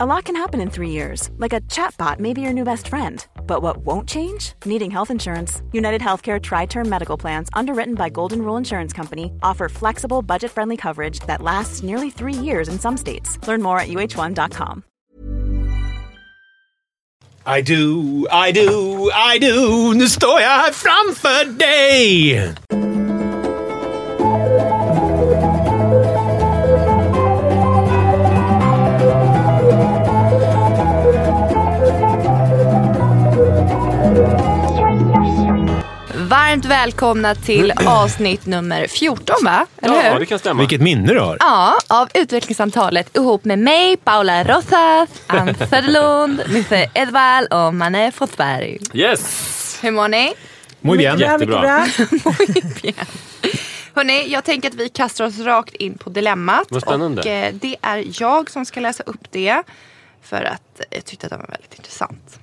A lot can happen in three years, like a chatbot may be your new best friend. But what won't change? Needing health insurance. United Healthcare Tri Term Medical Plans, underwritten by Golden Rule Insurance Company, offer flexible, budget friendly coverage that lasts nearly three years in some states. Learn more at uh1.com. I do, I do, I do. Nu from jag Varmt välkomna till avsnitt nummer 14 va? Eller Ja, hur? det kan stämma. Vilket minne du har. Ja, av utvecklingssamtalet ihop med mig, Paula Rosas, Ann Söderlund, Mr Edvall och Manne Forsberg. Yes! Hur mår ni? Muy bien. Jättebra. Hörrni, jag tänker att vi kastar oss rakt in på dilemmat. Vad spännande. Och eh, det är jag som ska läsa upp det. För att jag tyckte att det var väldigt intressant.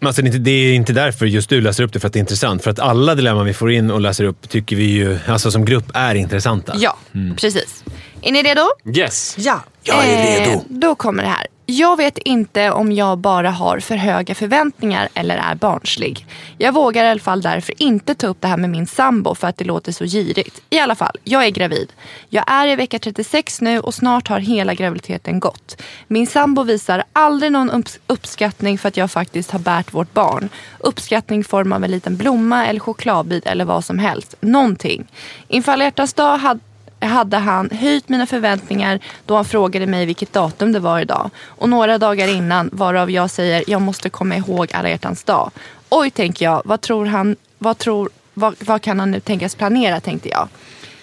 Men Alltså, det är inte- därför just du läser upp det för att det är intressant. För att alla dilemman vi får in och läser upp tycker vi ju, alltså som grupp, är intressanta. Ja, precis. Är ni redo? Yes! Ja. Jag är Eh, redo. Då kommer det här. Jag vet inte om jag bara har för höga förväntningar eller är barnslig. Jag vågar i alla fall därför inte ta upp det här med min sambo för att det låter så girigt. I alla fall, jag är gravid. Jag är i vecka 36 nu och snart har hela graviditeten gått. Min sambo visar aldrig någon uppskattning för att jag faktiskt har bärt vårt barn. Uppskattning i form av en liten blomma eller chokladbit eller vad som helst. Någonting. Inför alla hjärtans dag hade hade han höjt mina förväntningar då han frågade mig vilket datum det var idag. Och några dagar innan varav jag säger jag måste komma ihåg alla hjärtans dag. Oj, tänker jag, vad tror han, vad tror, vad, vad kan han nu tänkas planera, tänkte jag.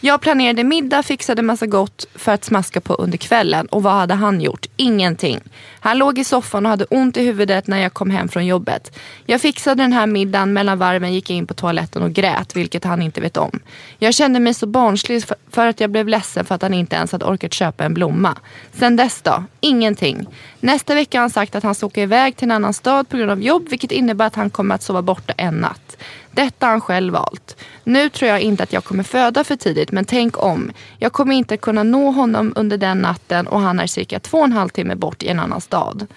Jag planerade middag, fixade massa gott för att smaska på under kvällen. Och vad hade han gjort? Ingenting. Han låg i soffan och hade ont i huvudet när jag kom hem från jobbet. Jag fixade den här middagen, mellan varven gick jag in på toaletten och grät, vilket han inte vet om. Jag kände mig så barnslig för- att jag blev ledsen för att han inte ens hade orkat köpa en blomma. Sen dess då? Ingenting. Nästa vecka har han sagt att han ska åka iväg till en annan stad på grund av jobb, vilket innebär att han kommer att sova borta en natt. Detta har han själv valt. Nu tror jag inte att jag kommer föda för tidigt, men tänk om. Jag kommer inte kunna nå honom under den natten och han är cirka två och en halv timme bort i en annan stad.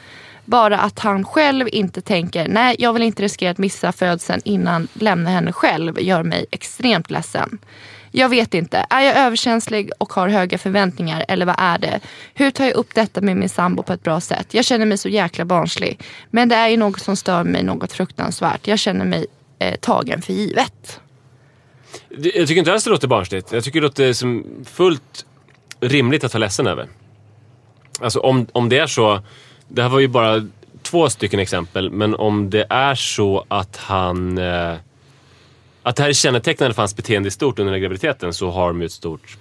Bara att han själv inte tänker, nej jag vill inte riskera att missa födseln innan lämna henne själv gör mig extremt ledsen. Jag vet inte, är jag överkänslig och har höga förväntningar eller vad är det? Hur tar jag upp detta med min sambo på ett bra sätt? Jag känner mig så jäkla barnslig. Men det är ju något som stör mig något fruktansvärt. Jag känner mig eh, tagen för givet. Jag tycker inte alls det låter barnsligt. Jag tycker det låter som fullt rimligt att vara ledsen över. Alltså om, om det är så, det här var ju bara två stycken exempel, men om det är så att han... Eh, att det här är kännetecknande för hans beteende i stort under den här graviditeten så har de ju ett stort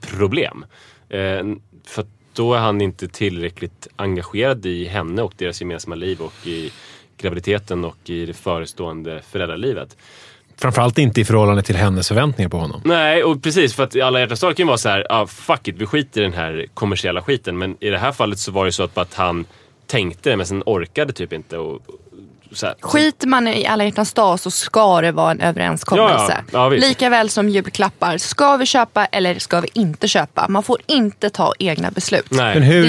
problem. Eh, för då är han inte tillräckligt engagerad i henne och deras gemensamma liv och i graviditeten och i det förestående föräldralivet. Framförallt inte i förhållande till hennes förväntningar på honom. Nej, och precis. För att i alla hjärtans dag kan ju vara så här, ah, fuck it, vi skiter i den här kommersiella skiten. Men i det här fallet så var det så att, han tänkte, men sen orkade typ inte. Och, här. Skiter man i alla hjärtans dag så ska det vara en överenskommelse. Ja, ja. Ja, visst. Lika väl som julklappar. Ska vi köpa eller ska vi inte köpa? Man får inte ta egna beslut. Nej. Men hur,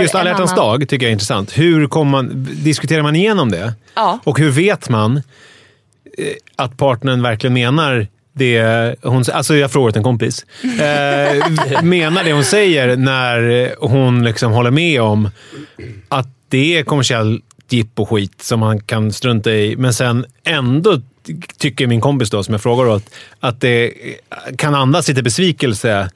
just alla hjärtans annan- dag tycker jag är intressant. Hur kommer man, diskuterar man igenom det? Ja. Och hur vet man eh, att partnern verkligen menar det hon Alltså jag frågar åt en kompis. Eh, menar det hon säger när hon liksom håller med om att det är kommersiell jippo skit som man kan strunta i, men sen ändå tycker min kompis då, som jag frågar åt, att det kan andas lite besvikelse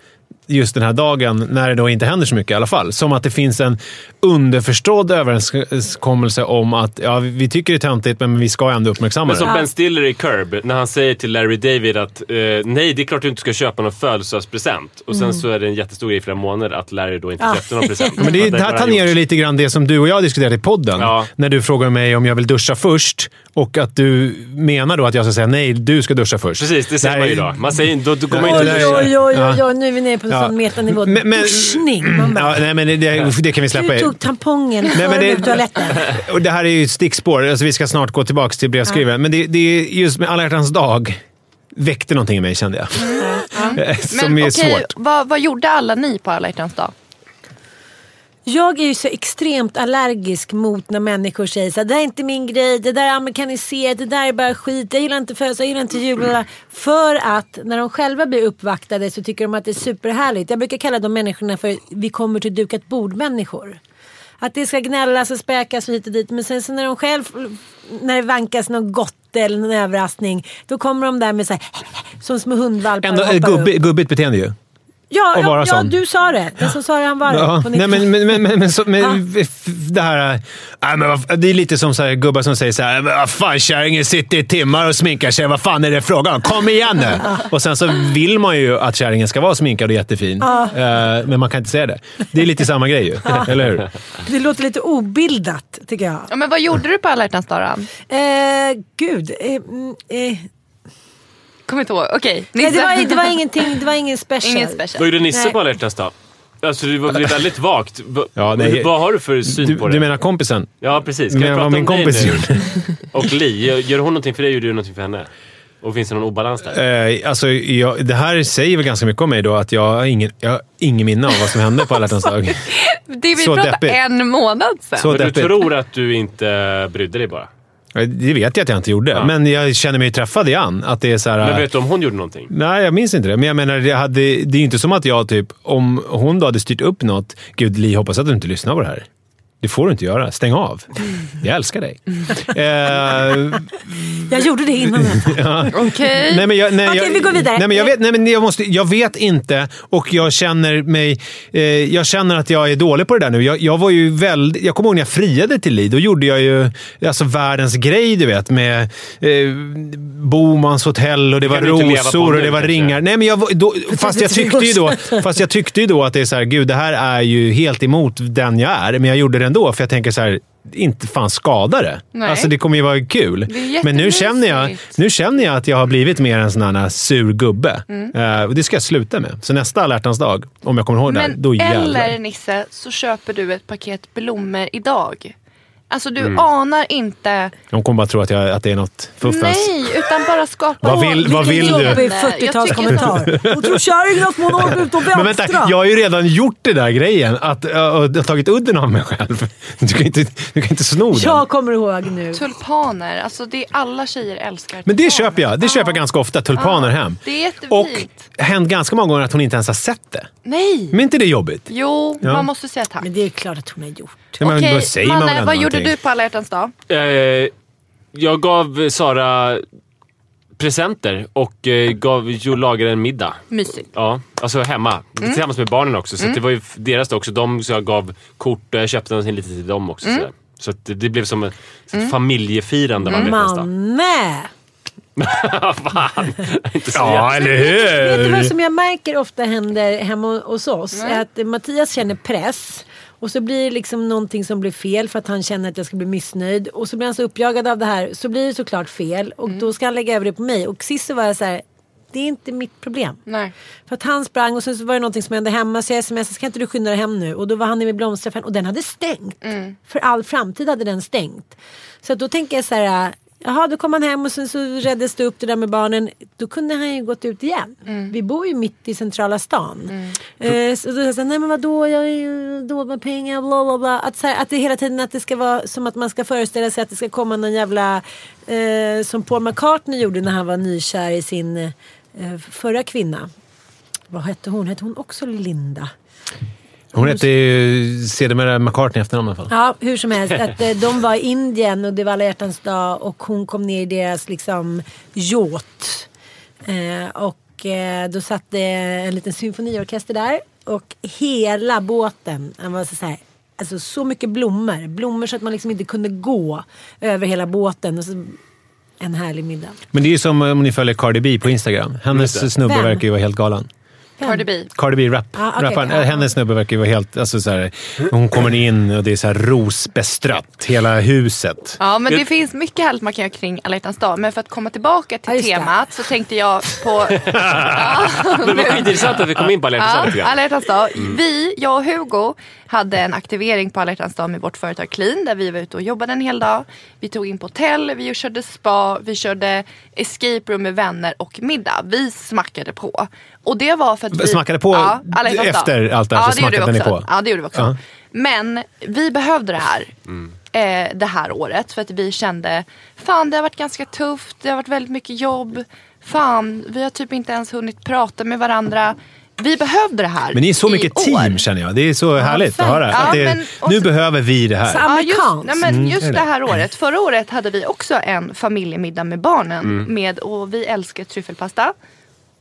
just den här dagen när det då inte händer så mycket i alla fall. Som att det finns en underförstådd överenskommelse om att ja, vi tycker det är töntigt, men vi ska ändå uppmärksamma Men som det. Ben Stiller i Curb, när han säger till Larry David att eh, nej, det är klart du inte ska köpa någon födelsedagspresent. Och sen så är det en jättestor grej i flera månader att Larry då inte Ja. köpte någon present. Men det, det här tangerar ju lite grann det som du och jag diskuterade i podden. Ja. När du frågar mig om jag vill duscha först och att du menar då att jag ska säga nej, du ska duscha först. Precis, det säger man ju då. Man säger då, då går man Ja, inte och Oj, duschar. oj, oj, oj, Ja. oj, nu är vi nere på en Ja. sån metanivå. Men- men- Duschning! Man bara, Ja, nej, men det, det, det kan vi släppa. du tog tampongen Nej, men det- toaletten. Och det här är ju ett stickspår. Alltså, vi ska snart gå tillbaka till brevskrivaren. Men det, det är just med alla hjärtans dag väckte någonting i mig, kände jag. Som Men är okej, svårt. vad, vad gjorde alla ni på alla hjärtans dag? Jag är ju så extremt allergisk mot när människor säger så här, det där är inte min grej, det där är amerikaniserat, det där är bara skit, jag gillar inte födelsedag, jag gillar inte jul. För att när de själva blir uppvaktade så tycker de att det är superhärligt. Jag brukar kalla de människorna för vi kommer till dukat bord-människor. Att det ska gnällas och späkas och hit och dit. Men sen så när de själv, när det vankas något gott eller någon överraskning. Då kommer de där med så här, som små hundvalpar Ändå gubbigt beteende ju. Ja, att vara ja, ja sån. du sa det. Den som sa det han var Ja, på nej, 90 men, men, men, men, men, så, men det här... äh, men, det är lite som så här, gubbar som säger så här, "Men vad fan kärringen sitter i timmar och sminkar sig. Vad fan är det frågan om? Kom igen nu! Och sen så vill man ju att kärringen ska vara sminkad och jättefin. Eh, men man kan inte säga det. Det är lite samma grej ju. Eller hur? Det låter lite obildat tycker jag. Ja, men vad gjorde du på alla hjärtans dag? Eh, gud. Eh, mm, eh. Kommer inte ihåg. Okej, Nej, Nisse. det, var, det var ingenting, det var ingen special. Ingen special. Vad gjorde Nisse på alla hjärtans dag? Alltså det är väldigt vagt. Va- Ja, nej. Vad har du för syn Du, på det? du menar kompisen? Ja, precis. Kan Men jag vad prata min om dig kompis nu? gjorde? Och Li, gör- gör hon någonting för dig gjorde du någonting för henne? Och finns det någon obalans där? Eh, alltså, jag, det här säger väl ganska mycket om mig då, att jag har ingen, jag har ingen minne av vad som hände på alla hjärtans dag. Det vi pratade en månad sedan. Så Men du deppigt. tror att du inte brydde dig bara? Det vet jag att jag inte gjorde, Ja. men jag känner mig träffad igen. Att det är så här, Men vet du om hon gjorde någonting? Nej, jag minns inte det. Men jag menar, det, hade, det är ju inte som att jag typ, om hon då hade styrt upp något. Gud, Li, hoppas att du inte lyssnar på det här. Det får du inte göra. Stäng av. Jag älskar dig. eh, Jag gjorde det innan detta. Okej. nej, men jag, nej, Okej, jag, vi går vidare. Nej, men jag, vet, nej, men jag, måste, jag vet inte och jag känner mig... Eh, jag känner att jag är dålig på det där nu. Jag, jag var ju väldigt... Jag kommer ihåg när jag friade till Li. Då gjorde jag ju alltså, världens grej, du vet. Med eh, Bomans hotell och det var rosor och det var ringar. Nej, men jag, då, fast, jag 33 tyckte ju då, fast jag tyckte ju då att det är så här, gud, det här är ju helt emot den jag är. Men jag gjorde det ändå, för jag tänker så här, inte fan skada det. Nej. Alltså det kommer ju vara kul. Men nu känner, jag, nu känner jag att jag har blivit mer en sån här sur gubbe. Mm. Eh, och det ska jag sluta med. Så nästa alla dag, om jag kommer ihåg det här, Men då jävlar. eller Nisse, så köper du ett paket blommor idag. Alltså du Mm. anar inte... De kommer bara tro att, jag, att det är något fuffens. Nej, utan bara skapa... Vad vill- vad vill du? jobbig Jag tycker 40-talskommentar. Hon tror kärringen att hon åker ut och Men vänta, vänstra. jag har ju redan gjort det där grejen. Att uh, har tagit udden av mig själv. Du kan inte, du kan inte sno den. Jag kommer ihåg nu. Tulpaner, alltså det är alla tjejer älskar Men det tulpaner. köper jag. Det köper jag ganska ofta. Tulpaner hem. Det är jättefint. Och hänt ganska många gånger att hon inte ens har sett det. Nej! Men inte det jobbigt? Jo, Ja. man måste säga tack. Men det är klart att hon har gjort. Ja, men Okej, då säger man ändå vad gjorde någonting. du på alla hjärtans dag? Eh, jag gav Sara presenter och eh, gav Jo lagade en middag. Mysigt. Ja, alltså hemma. Tillsammans med barnen också. Så att det var ju deras också. De, så jag gav kort och jag köpte någonting lite till dem också. sådär. Så det, det blev som ett så ett familjefirande alla hjärtans dag. Manne! Fan! Inte så Ja, eller Vet du vad hur? som jag märker ofta händer hemma hos oss? Är att Mattias känner press. Och så blir det liksom någonting som blir fel för att han känner att jag ska bli missnöjd. Och så blir han så uppjagad av det här så blir det såklart fel. Och då ska han lägga över det på mig. Och sist så var jag så här, det är inte mitt problem. Nej. För att han sprang och sen så var det någonting som hände hemma så jag smsade, kan inte du skynda dig hem nu? Och då var han i min blomsteraffär och den hade stängt. För all framtid hade den stängt. Så då tänker jag så här, jaha då kom han hem och sen så räddades det upp det där med barnen. Då kunde han ju gått ut igen. Vi bor ju mitt i centrala stan. Eh, så då sa nej men vadå, jag är ju dålig med pengar, bla bla bla. Att, så här, att det hela tiden att det ska vara som att man ska föreställa sig att det ska komma någon jävla, eh, som Paul McCartney gjorde när han var nykär i sin eh, förra kvinna. Vad hette hon? Hette hon också Linda? Hon hette ju sedermera McCartney i efternamn i alla fall. Ja, hur som helst. Att, eh, de var i Indien och det var alla hjärtans dag och hon kom ner i deras liksom yacht. Eh, och eh, då satt det en liten symfoniorkester där och hela båten, den var så här, alltså så mycket blommor. Blommor så att man liksom inte kunde gå över hela båten. Och så, en härlig middag. Men det är ju som om ni följer Cardi B på Instagram. Hennes snubbe verkar ju vara helt galen. Cardi B. Cardi B, rap, Ah, okej, rapparen. ja, Äh, ja. Hennes snubbe verkar ju vara helt... Alltså, så här, hon kommer in och det är så här rosbestrött, hela huset. Ja, men det Jag- finns mycket härligt man kan göra kring alla hjärtans dag. Men för att komma tillbaka till Ja, det. temat så tänkte jag på... Men det var skitintressant att vi kom in på alla hjärtans dag Ja, grann. alla hjärtans dag. Vi, jag och Hugo, hade en aktivering på alla hjärtans dag med vårt företag Clean. Där vi var ute och jobbade en hel dag. Vi tog in på hotell, vi körde spa, vi körde escape room med vänner och middag. Vi smackade på. Och det var för att vi... Smackade på dag. efter allt det här, så det gjorde vi smackade ni också. på? Ja, det gjorde vi också. Men vi behövde det här. Eh, det här året. För att vi kände, fan det har varit ganska tufft. Det har varit väldigt mycket jobb. Fan, vi har typ inte ens hunnit prata med varandra. Vi behövde det här Men ni är så mycket år. team känner jag. Det är så härligt att fan. höra. Ja, att det, men- nu så- behöver vi det här. Så- Ja, just, nej, men Mm, just det det? här året. Förra året hade vi också en familjemiddag med barnen. Mm. Med, och vi älskar tryffelpasta.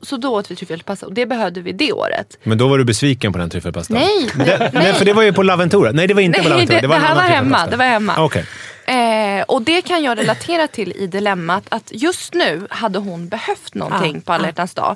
Så då åt vi tryffelpasta och det behövde vi det året. Men då var du besviken på den tryffelpastan? Nej, Det, nej, för det var ju på Laventura. Nej, det var inte på Nej, Laventura. det, var det här var hemma. Det var hemma. Okej. Eh, och det kan jag relatera till i dilemmat att just nu hade hon behövt någonting Ja, på alla hjärtans dag.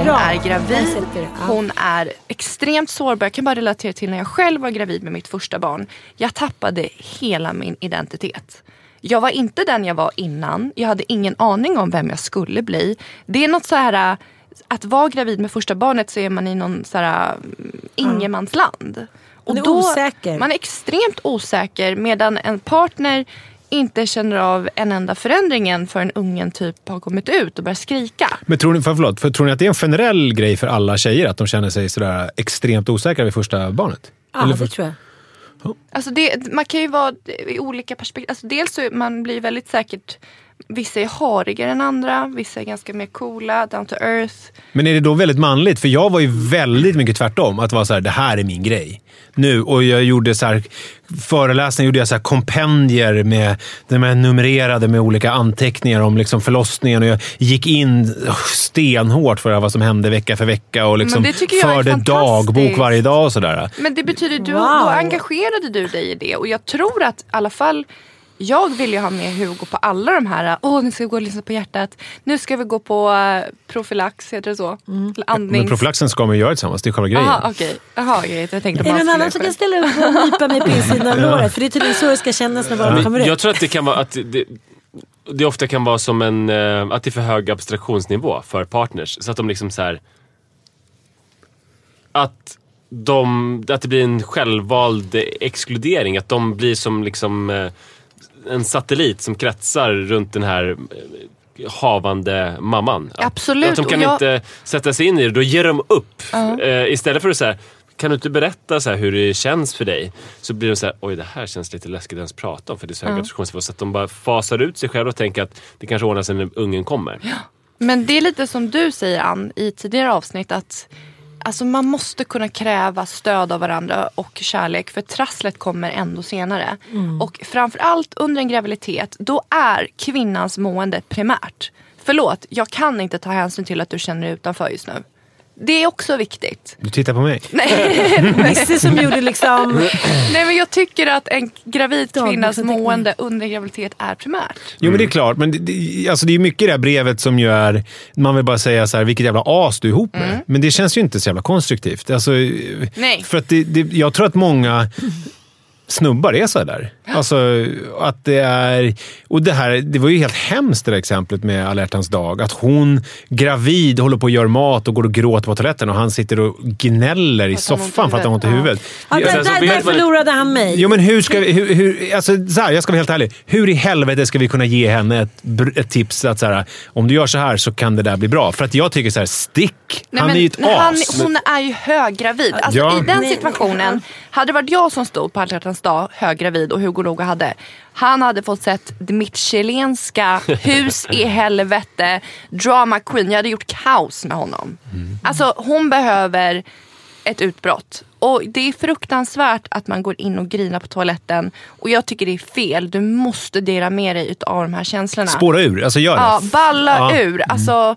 Hon Bra. är gravid. Hon är extremt sårbar. Jag kan bara relatera till när jag själv var gravid med mitt första barn. Jag tappade hela min identitet. Jag var inte den jag var innan. Jag hade ingen aning om vem jag skulle bli. Det är något så här att vara gravid med första barnet så är man i någon så här mm, ingenmansland. Och Man är osäker. Man är extremt osäker medan en partner inte känner av en enda förändringen förrän ungen typ har kommit ut och börjar skrika. Men tror ni, för, förlåt, för tror ni att det är en generell grej för alla tjejer att de känner sig sådär extremt osäkra vid första barnet? Ja, Eller det för, tror jag. Alltså det, man kan ju vara i olika perspektiv. Alltså dels så man blir väldigt säkert Vissa är harigare än andra, vissa är ganska mer coola, down to earth. Men är det då väldigt manligt? För jag var ju väldigt mycket tvärtom. Att vara så här, det här är min grej. Nu, och jag gjorde så här, föreläsningar gjorde jag så här kompendier med, de här numrerade med olika anteckningar om liksom förlossningen. Och jag gick in stenhårt för vad som hände vecka för vecka och liksom förde dagbok varje dag och sådär. Men det betyder du, Wow. då engagerade du dig i det. Och jag tror att i alla fall jag vill ju ha med Hugo på alla de här, åh nu ska vi gå och lyssna på hjärtat. Nu ska vi gå på uh, profylax, heter det så? Mm. Andnings... Men profylaxen ska man ju göra tillsammans. det är själva grejen. Jaha okej, Jaha, okej. Jag tänkte Är det bara någon annan som kan ställa upp och nypa mig på insidan av låret? För det är tydligen så det ska kännas när barnet kommer ut. jag tror att det kan vara att det, det ofta kan vara som en, eh, att det är för hög abstraktionsnivå för partners. Så att de liksom så här. Att, de, att det blir en självvald exkludering. Att de blir som liksom eh, en satellit som kretsar runt den här eh, havande mamman. Absolut, Att de kan jag- inte sätta sig in i det. Då ger de upp. Eh, istället för att säga kan du inte berätta så hur det känns för dig? Så blir de så här, oj det här känns lite läskigt att ens prata om för det är så hög abstraktionsnivå. Så att de bara fasar ut sig själva och tänker att det kanske ordnar sig när ungen kommer. Men det är lite som du säger Ann i tidigare avsnitt att alltså, man måste kunna kräva stöd av varandra och kärlek för trasslet kommer ändå senare. Och framförallt under en graviditet då är kvinnans mående primärt. Förlåt, jag kan inte ta hänsyn till att du känner dig utanför just nu. Det är också viktigt. Du tittar på mig. Nisse som gjorde liksom... Nej men jag tycker att en gravid kvinnas mående under graviditet är primärt. Jo, men det är klart. Men det, det, alltså det är mycket i det här brevet som ju är... Man vill bara säga så här, vilket jävla as du är ihop med. Men det känns ju inte så jävla konstruktivt. Alltså, Nej. För att det, det, jag tror att många snubbar är så där. Alltså att det är... Och det här, det var ju helt hemskt det där exemplet med alla hjärtans dag. Att hon, gravid, håller på och gör mat och går och gråter på toaletten och han sitter och gnäller i soffan för att han har ont i huvudet. Ja, Ja, där, sen så där, där man- förlorade han mig. Jo, men hur ska vi... Hur, hur, alltså, så här, jag ska vara helt ärlig. Hur i helvete ska vi kunna ge henne ett, ett tips att så här, om du gör så här så kan det där bli bra? För att jag tycker så här, stick! Nej, han men är ju ett när han, as. hon är ju höggravid. Alltså, Ja. I den situationen, hade det varit jag som stod på alla hjärtans dag höggravid och Hugo och hade. Han hade fått sett det michelinska, hus i helvete, drama queen. Jag hade gjort kaos med honom. Alltså hon behöver ett utbrott. Och det är fruktansvärt att man går in och grinar på toaletten. Och jag tycker det är fel. Du måste dela med dig av de här känslorna. Spåra ur. Alltså gör det. Ja, balla Ja. ur. Alltså,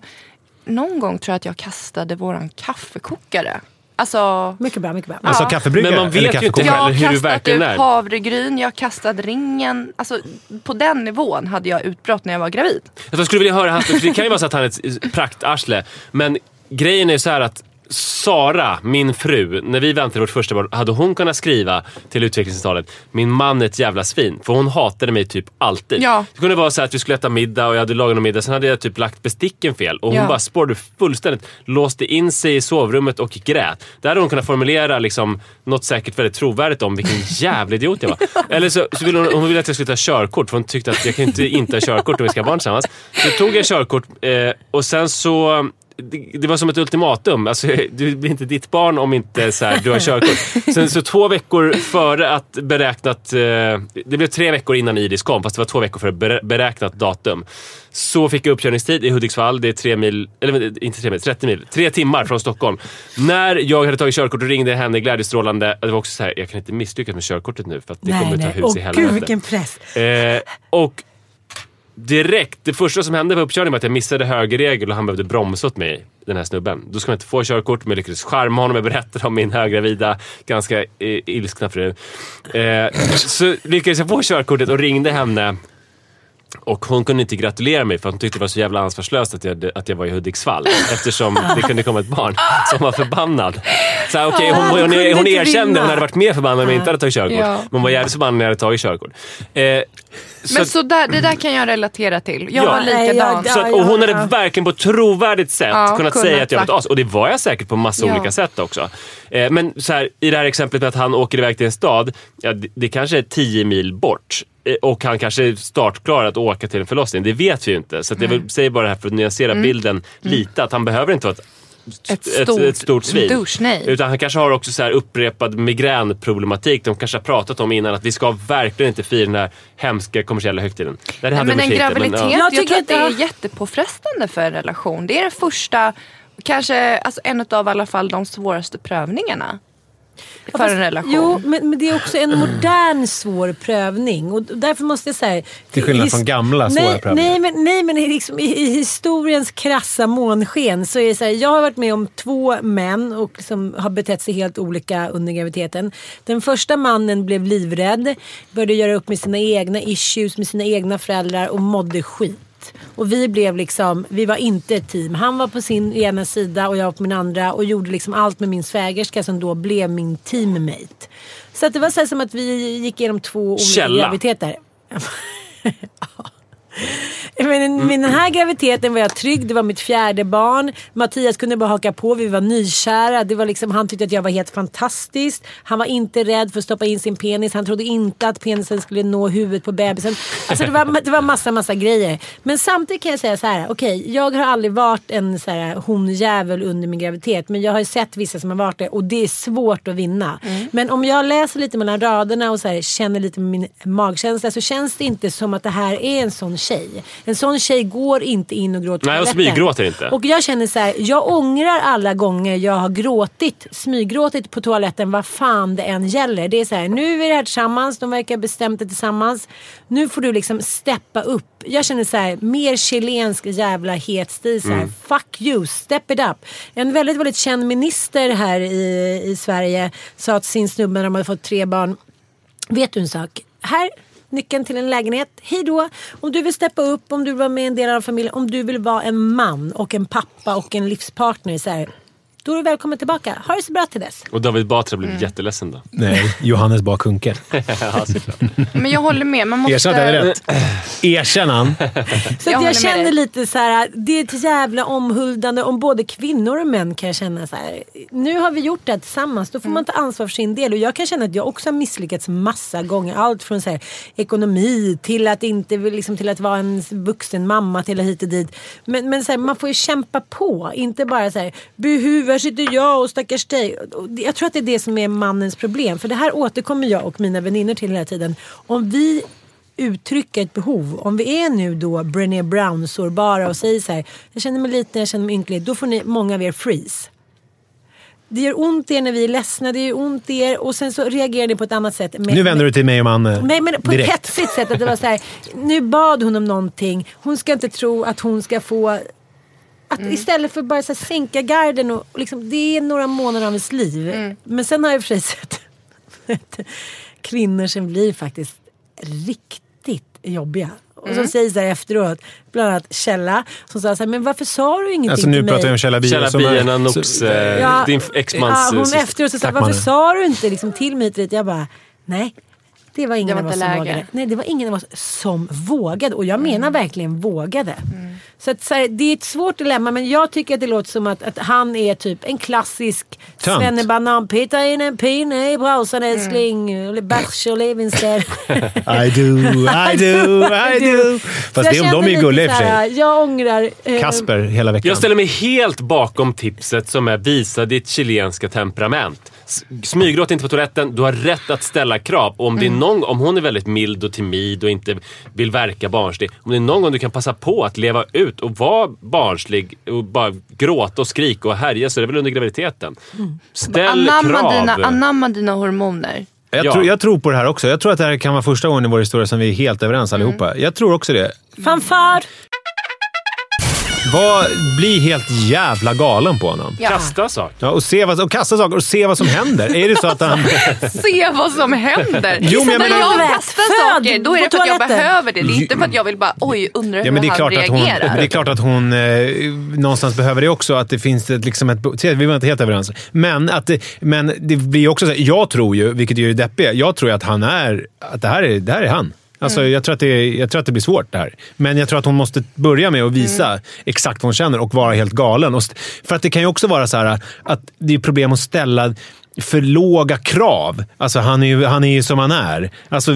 någon gång tror jag att jag kastade våran kaffekokare. Alltså, Mycket bra, mycket bra. Alltså Ja. kaffebryggare? Men man vet ju inte jag heller hur du kastat verkligen ut är. havregryn, jag har kastat ringen. Alltså, på den nivån hade jag utbrott när jag var gravid. Jag skulle vilja höra hans, för det kan ju vara så att han är ett praktarsle. Men grejen är så här att Sara, min fru, när vi väntade vårt första barn, hade hon kunnat skriva till utvecklingssamtalet “Min man är ett jävla svin”. För hon hatade mig typ alltid. Ja. Det kunde vara så att vi skulle äta middag och jag hade lagat någon middag. Sen hade jag typ lagt besticken fel och hon Ja. bara spårade fullständigt. Låste in sig i sovrummet och grät. Där hade hon kunnat formulera liksom, något säkert väldigt trovärdigt om vilken jävla idiot jag var. Eller så, så ville hon, hon ville att jag skulle ta körkort för hon tyckte att jag kan inte inte ha körkort om vi ska ha barn tillsammans. Så tog jag körkort eh, och sen så det, det var som ett ultimatum. Alltså, du blir inte ditt barn om inte så här, du har körkort. Sen så två veckor före att beräknat... Eh, det blev tre veckor innan Iris kom, fast det var två veckor före beräknat datum. Så fick jag uppkörningstid i Hudiksvall. Det är tre mil, eller inte tre mil, 30 mil. Tre timmar från Stockholm. När jag hade tagit körkort och ringde henne glädjestrålande. Det var också så här, jag kan inte misslyckas med körkortet nu för att det nej, kommer att ta nej. hus Åh i gud helvete. vilken press. Eh, och direkt, det första som hände på uppkörningen var att jag missade högerregel och han behövde bromsa åt mig, den här snubben. Då ska man inte få körkort, men jag lyckades charma honom. Jag berättade om min höggravida, ganska eh, ilskna fru. Eh, så lyckades jag få körkortet och ringde henne. Och hon kunde inte gratulera mig för hon tyckte det var så jävla ansvarslöst att jag, att jag var i Hudiksvall. Eftersom det kunde komma ett barn som var förbannad. Så här, okej, hon, hon, hon, hon erkände, hon hade varit mer förbannad om jag inte hade tagit körkort. Men hon var jävligt förbannad när jag hade tagit körkort. Eh, så Men att- så där, det där kan jag relatera till. Jag Ja. var Nej, likadan. jag- så att, och hon hade verkligen på ett trovärdigt sätt Ja, kunnat kunnat säga att jag var ett as. Och det var jag säkert på massa Ja. olika sätt också. Eh, men så här, i det här exemplet med att han åker iväg till en stad. Ja, det, det kanske är 10 mil bort. Eh, Och han kanske är startklar att åka till en förlossning. Det vet vi ju inte. Så att jag vill, säger bara det här för att nyansera bilden lite. Att han behöver inte vara ett Mm. Ett ett, stort- ett stort svin. nej. Utan han kanske har också så här upprepad migränproblematik. De kanske har pratat om innan att vi ska verkligen inte fira den här hemska kommersiella högtiden. Nej, det Nej, hade men en graviditet, ja. Jag jag, tycker tror att det är jättepåfrestande för en relation. Det är den första, kanske alltså en av i alla fall de svåraste prövningarna. För Fast- en relation. Jo, men, men det är också en modern svår prövning. Och därför måste jag säga... Till skillnad från gamla svåra nej, prövningar. Nej, men, nej, men i, liksom, i, i historiens krassa månsken så är det så här. Jag har varit med om två män och liksom har betett sig helt olika under graviditeten. Den första mannen blev livrädd, började göra upp med sina egna issues, med sina egna föräldrar och mådde skit. Och vi blev liksom, vi var inte ett team. Han var på sin ena sida och jag var på min andra och gjorde liksom allt med min svägerska som då blev min teammate. Så att det var så här som att vi gick igenom två olika Källa. graviditeter. Men med den här graviditeten var jag trygg. Det var mitt fjärde barn. Mattias kunde bara haka på. Vi var nykära. Det var liksom, han tyckte att jag var helt fantastisk. Han var inte rädd för att stoppa in sin penis. Han trodde inte att penisen skulle nå huvudet på bebisen. Alltså det var, det var massa, massa grejer. Men samtidigt kan jag säga så här. Okej, jag har aldrig varit en så här, honjävel under min graviditet. Men jag har ju sett vissa som har varit det. Och det är svårt att vinna. Men om jag läser lite mellan raderna och så här, känner lite med min magkänsla. Så känns det inte som att det här är en sån tjej. En sån tjej går inte in och gråter Nej, och smyggråter inte. Och jag känner så här, jag ångrar alla gånger jag har gråtit, smyggråtit på toaletten vad fan det än gäller. Det är så här, nu är vi här tillsammans, de verkar bestämt det tillsammans. Nu får du liksom steppa upp. Jag känner så här, mer chilensk jävla het stil så här, Mm. fuck you, step it up. En väldigt, väldigt känd minister här i, i Sverige sa till sin snubbe när de hade fått tre barn, vet du en sak? Här, nyckeln till en lägenhet. Hej då! Om du vill steppa upp, om du vill vara med i en del av familjen, om du vill vara en man och en pappa och en livspartner. Så här, då är du välkommen tillbaka. Ha det så bra till dess. Och David Batra Mm. blev jätteledsen då. Nej, Johannes Bakunke. ja. Men jag håller med. Man måste... Erkänn att jag hade rätt. Erkänn han. Så Jag jag känner lite så här, det är ett jävla omhuldande om både kvinnor och män kan jag känna så här. Nu har vi gjort det här tillsammans, då får man ta ansvar för sin del. Och jag kan känna att jag också har misslyckats massa gånger. Allt från så här, ekonomi till att inte liksom, till att vara en vuxen mamma till hit och dit. Men, men så här, man får ju kämpa på, inte bara så här buhu här sitter jag och stackars dig. Jag tror att det är det som är mannens problem. För det här återkommer jag och mina vänner till hela tiden. Om vi uttrycker ett behov. Om vi är nu då Brené Brown-sårbara och säger så här. Jag känner mig liten, jag känner mig ynklig. Då får ni, många av er freeze. Det gör ont i er när vi är ledsna, det gör ont i er och sen så reagerar ni på ett annat sätt. Med- Nu vänder du till mig och Manne Nej men på ett direkt. hetsigt sätt. Att det var så här, nu bad hon om någonting. Hon ska inte tro att hon ska få... Att Istället för bara så här, sänka garden. Och, och liksom, det är några månader av ens liv. Men sen har jag i och för sig sett kvinnor som blir faktiskt riktigt jobbiga. Och som säger så här efteråt, bland annat Källa, som sa så här, men varför sa du ingenting Alltså till nu mig? pratar vi om Källa Bie. Källa Nox, eh, Ja, din exmans ja, hon syster. efteråt så sa, varför sa du inte liksom till mig och dit? Jag bara, nej. Det var ingen Det var av oss som läge. vågade. Nej, det var ingen av oss som vågade. Och jag Mm. menar verkligen vågade. Så, att, så här, det är ett svårt dilemma men jag tycker att det låter som att, att han är typ en klassisk svennebanan. Peta in en pinne i brasan älskling. Mm. Bärs och Levinstedt. I do, I do, I do. Fast det, de är ju gulliga i och för sig. Jag ångrar. eh, Kasper hela veckan. Jag ställer mig helt bakom tipset som är visa ditt chilenska temperament. S- Smyggråt inte på toaletten. Du har rätt att ställa krav. Och om, det är någon, om hon är väldigt mild och timid och inte vill verka barnslig. Om det är någon gång du kan passa på att leva ut och vara barnslig och bara gråta och skrika och härja så är det väl under graviditeten. Ställ Anamma krav. dina, anamma dina hormoner. Jag, Ja. tror, jag tror på det här också. Jag tror att det här kan vara första gången i vår historia som vi är helt överens allihopa. Jag tror också det. Fanfar! Var, bli helt jävla galen på honom. Ja. Kasta saker. Ja, och, se vad, och kasta saker och se vad som händer. är det så att han... Se vad som händer. Jo, men jag När menar- jag Föd kastar saker, då är det för att jag behöver det. Det är inte för att jag vill bara, oj, undrar hur Ja, men det är han klart att hon, reagerar. det är klart att hon eh, någonstans behöver det också. Att det finns ett, liksom ett... se, Vi var inte helt överens. Men, att det, men det blir också så här, Jag tror ju, vilket gör det deppiga, jag tror ju att han är... Att det här är, det här är han. Alltså, Mm. jag, tror att det, jag tror att det blir svårt det här. Men jag tror att hon måste börja med att visa Mm. exakt vad hon känner och vara helt galen. Och, för att det kan ju också vara så här att det är problem att ställa för låga krav. Alltså han är ju, han är ju som han är. Alltså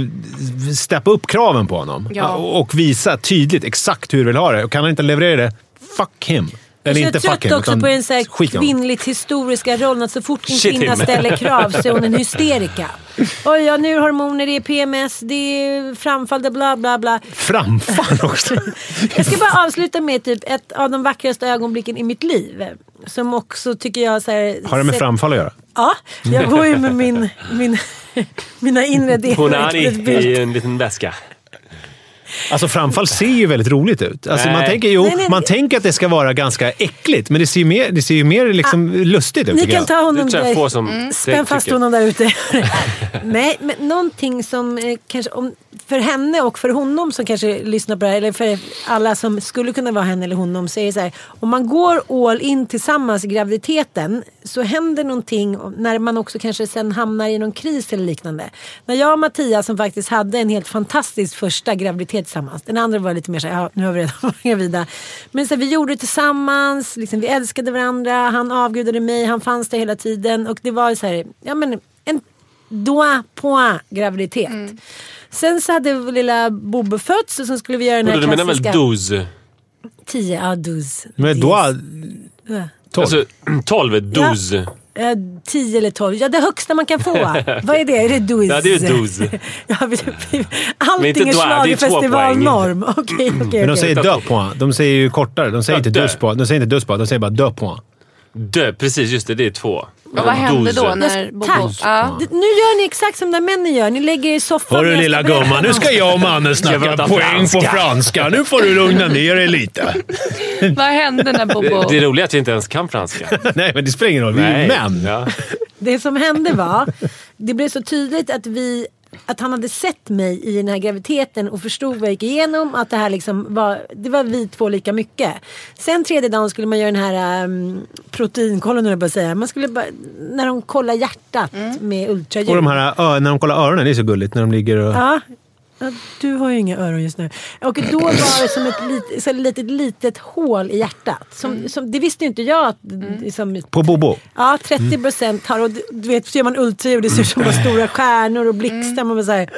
steppa upp kraven på honom. Ja. Och och visa tydligt exakt hur du vill ha det. Och kan han inte leverera det, fuck him. Eller jag är trött också på den så här kvinnligt historiska rollen att så fort en Shit kvinna him. ställer krav så är hon en hysterika. Oj, ja, nu hormoner, det är PMS, det är framfall, det bla bla bla. Framfall också. Jag ska bara avsluta med typ ett av de vackraste ögonblicken i mitt liv. Som också tycker jag så här, Har det med framfall att göra? Ja, jag går ju med min, min, mina inre delar. Hon är i en liten väska. Alltså framfall ser ju väldigt roligt ut. Alltså, man tänker, jo, Nej, nej, man nej. tänker att det ska vara ganska äckligt, men det ser ju mer, det ser ju mer liksom lustigt ut. Ni kan ta honom där. som Mm. Spänn fast tycker. honom där ute. Nej, men någonting som eh, kanske om, för henne och för honom som kanske lyssnar på det här, eller för alla som skulle kunna vara henne eller honom, så är det så här. Om man går all in tillsammans i graviditeten så händer någonting när man också kanske sen hamnar i någon kris eller liknande. När jag och Mattias som faktiskt hade en helt fantastisk första graviditet tillsammans. Den andra var lite mer så här, ja nu har vi redan varit gravida. Men så här, vi gjorde det tillsammans, liksom, vi älskade varandra, han avgudade mig, han fanns där hela tiden. Och det var så här, ja men en doigt point graviditet. Sen så hade lilla Bobbe fötts och så skulle vi göra den här Du menar väl klassiska... doze? 10, ja douze. Men då... Ja. Tolv. Alltså 12, doze. Ja, 10 eller 12. Ja, det högsta man kan få. Vad är det? Är det douze? Ja, det är ja, vi, Men allting inte är schlagerfestivalnorm. Okej, okej, Men de säger deux point. De säger ju kortare. De säger Ja, inte deux. deux point. De säger inte deux point. De säger bara deux point. Dö, precis just det, det är två. Och vad hände då när Bobo... Tack. Ja. Nu gör ni exakt som där männen gör. Ni lägger er i soffan. Hörru lilla gumman, nu ska jag och mannen snacka poäng på franska? franska. Nu får du lugna ner dig lite. Vad hände när Bobo... Det, det är roligt att vi inte ens kan franska. Nej, men det spelar ingen roll. Vi är ju män. Ja. Det som hände var, det blev så tydligt att vi att han hade sett mig i den här graviditeten och förstod vad jag gick igenom. Att det här liksom var, det var vi två lika mycket. Sen tredje dagen skulle man göra den här um, proteinkollen, jag att säga. Man skulle bara, när de kollar hjärtat med ultraljud. Och de här, när de kollar öronen, det är så gulligt. När de ligger och... Ja. Ja, Du har ju inga öron just nu. Och då var det som ett lit, så litet, litet hål i hjärtat. Som, som, det visste inte jag. Att, liksom, På Bobo. Ja, 30 procent har. Och du vet, så gör man ultraljud. Det ser ut som bara stora stjärnor och blixtar. Så här.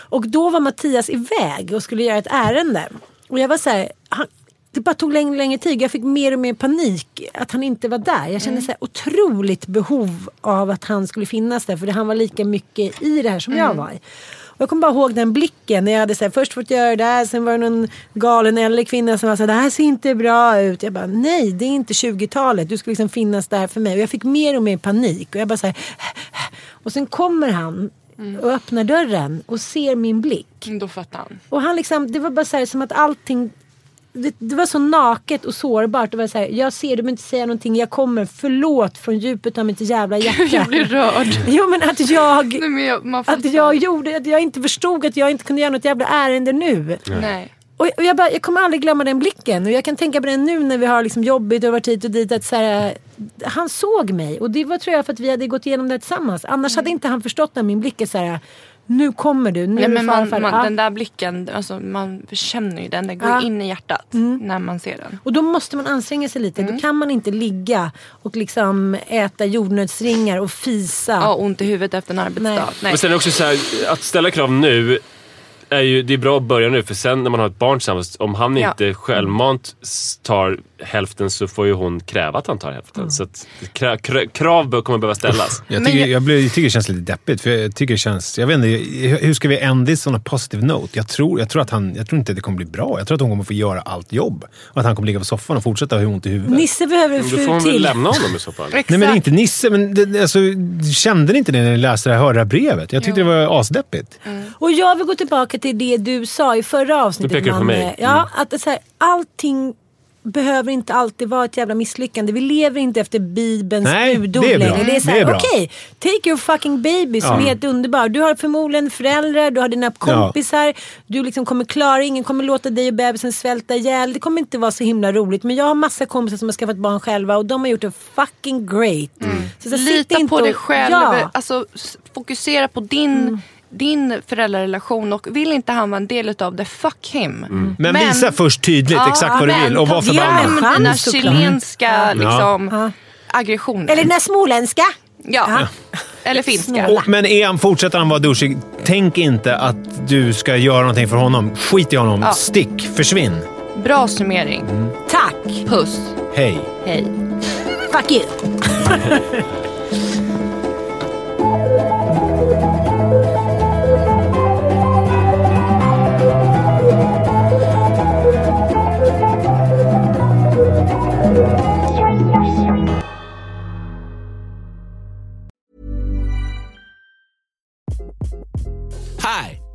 Och då var Mattias iväg och skulle göra ett ärende. Och jag var så här. Han, det bara tog längre och längre tid. Jag fick mer och mer panik att han inte var där. Jag kände så här otroligt behov av att han skulle finnas där. För han var lika mycket i det här som jag var. Jag kommer bara ihåg den blicken när jag hade så här, först fått göra det här, sen var det någon galen äldre kvinna som var så här, det här ser inte bra ut. Jag bara, nej det är inte 20-talet, du ska liksom finnas där för mig. Och jag fick mer och mer panik. Och jag bara så här, och sen kommer han och öppnar dörren och ser min blick. Då fattar han. Och han liksom, det var bara så här, som att allting det, det var så naket och sårbart. Det var så här, jag ser, du behöver inte säga någonting. Jag kommer, förlåt från djupet av mitt jävla hjärta. Jag blir rörd. Jo men att jag, Nej, men jag, att jag gjorde, att jag inte förstod att jag inte kunde göra något jävla ärende nu. Nej. Och, och jag, bara, jag kommer aldrig glömma den blicken. Och jag kan tänka på den nu när vi har liksom jobbigt och varit hit och dit. Att så här, han såg mig. Och det var tror jag för att vi hade gått igenom det tillsammans. Annars hade inte han förstått när min blick är så här. Nu kommer du, nu Nej, men man, man, Ja. den där blicken, alltså, man känner ju den. Den går Ja. in i hjärtat när man ser den. Och då måste man anstränga sig lite. Mm. Då kan man inte ligga och liksom äta jordnötsringar och fisa. Ja, ont i huvudet efter en arbetsdag. Nej. Nej. Men sen också så här, att ställa krav nu är ju, det är bra att börja nu för sen när man har ett barn tillsammans, om han Ja. inte självmant tar hälften så får ju hon kräva att han tar hälften. Så att kra, kra, krav bör- kommer behöva ställas. Jag tycker, jag- blir, jag tycker det känns lite deppigt. För jag tycker det känns... Jag vet inte, hur ska vi end this on a positive note? Jag tror, jag, tror att han, jag tror inte det kommer bli bra. Jag tror att hon kommer få göra allt jobb. Och att han kommer ligga på soffan och fortsätta ha ont i huvudet. Nisse behöver en Då får fru hon väl till. lämna honom i så fall. Nej men det är inte Nisse, men det, alltså, kände ni inte det när ni läste det här, hörde det här brevet? Jag tyckte det var asdeppigt. Och jag vill gå tillbaka till det du sa i förra avsnittet. Nu pekar du på mig. Ja, Mm. att så här, allting behöver inte alltid vara ett jävla misslyckande. Vi lever inte efter Bibelns Nej, budord det är bra. längre. Det är så okej, take your fucking baby som Ja. är helt underbar. Du har förmodligen föräldrar, du har dina kompisar, du liksom kommer klara, ingen kommer låta dig och bebisen svälta ihjäl. Det kommer inte vara så himla roligt. Men jag har massa kompisar som har skaffat barn själva och de har gjort det fucking great. Så, så sitt Lita inte på och- dig själv. Ja. Alltså, fokusera på din, din föräldrarelation. Och vill inte han vara en del av det, fuck him. Men, visa först tydligt exakt vad du men vill och var förbannad. Chans dina chilenska liksom, aggressioner. Eller den här småländska. ja. Eller finska. Och, men är han, fortsätter han vara douchig, tänk inte att du ska göra någonting för honom. Skit i honom. Ja. Stick. Försvinn. Bra summering. Tack. Puss. Hej. Hej. Fuck you.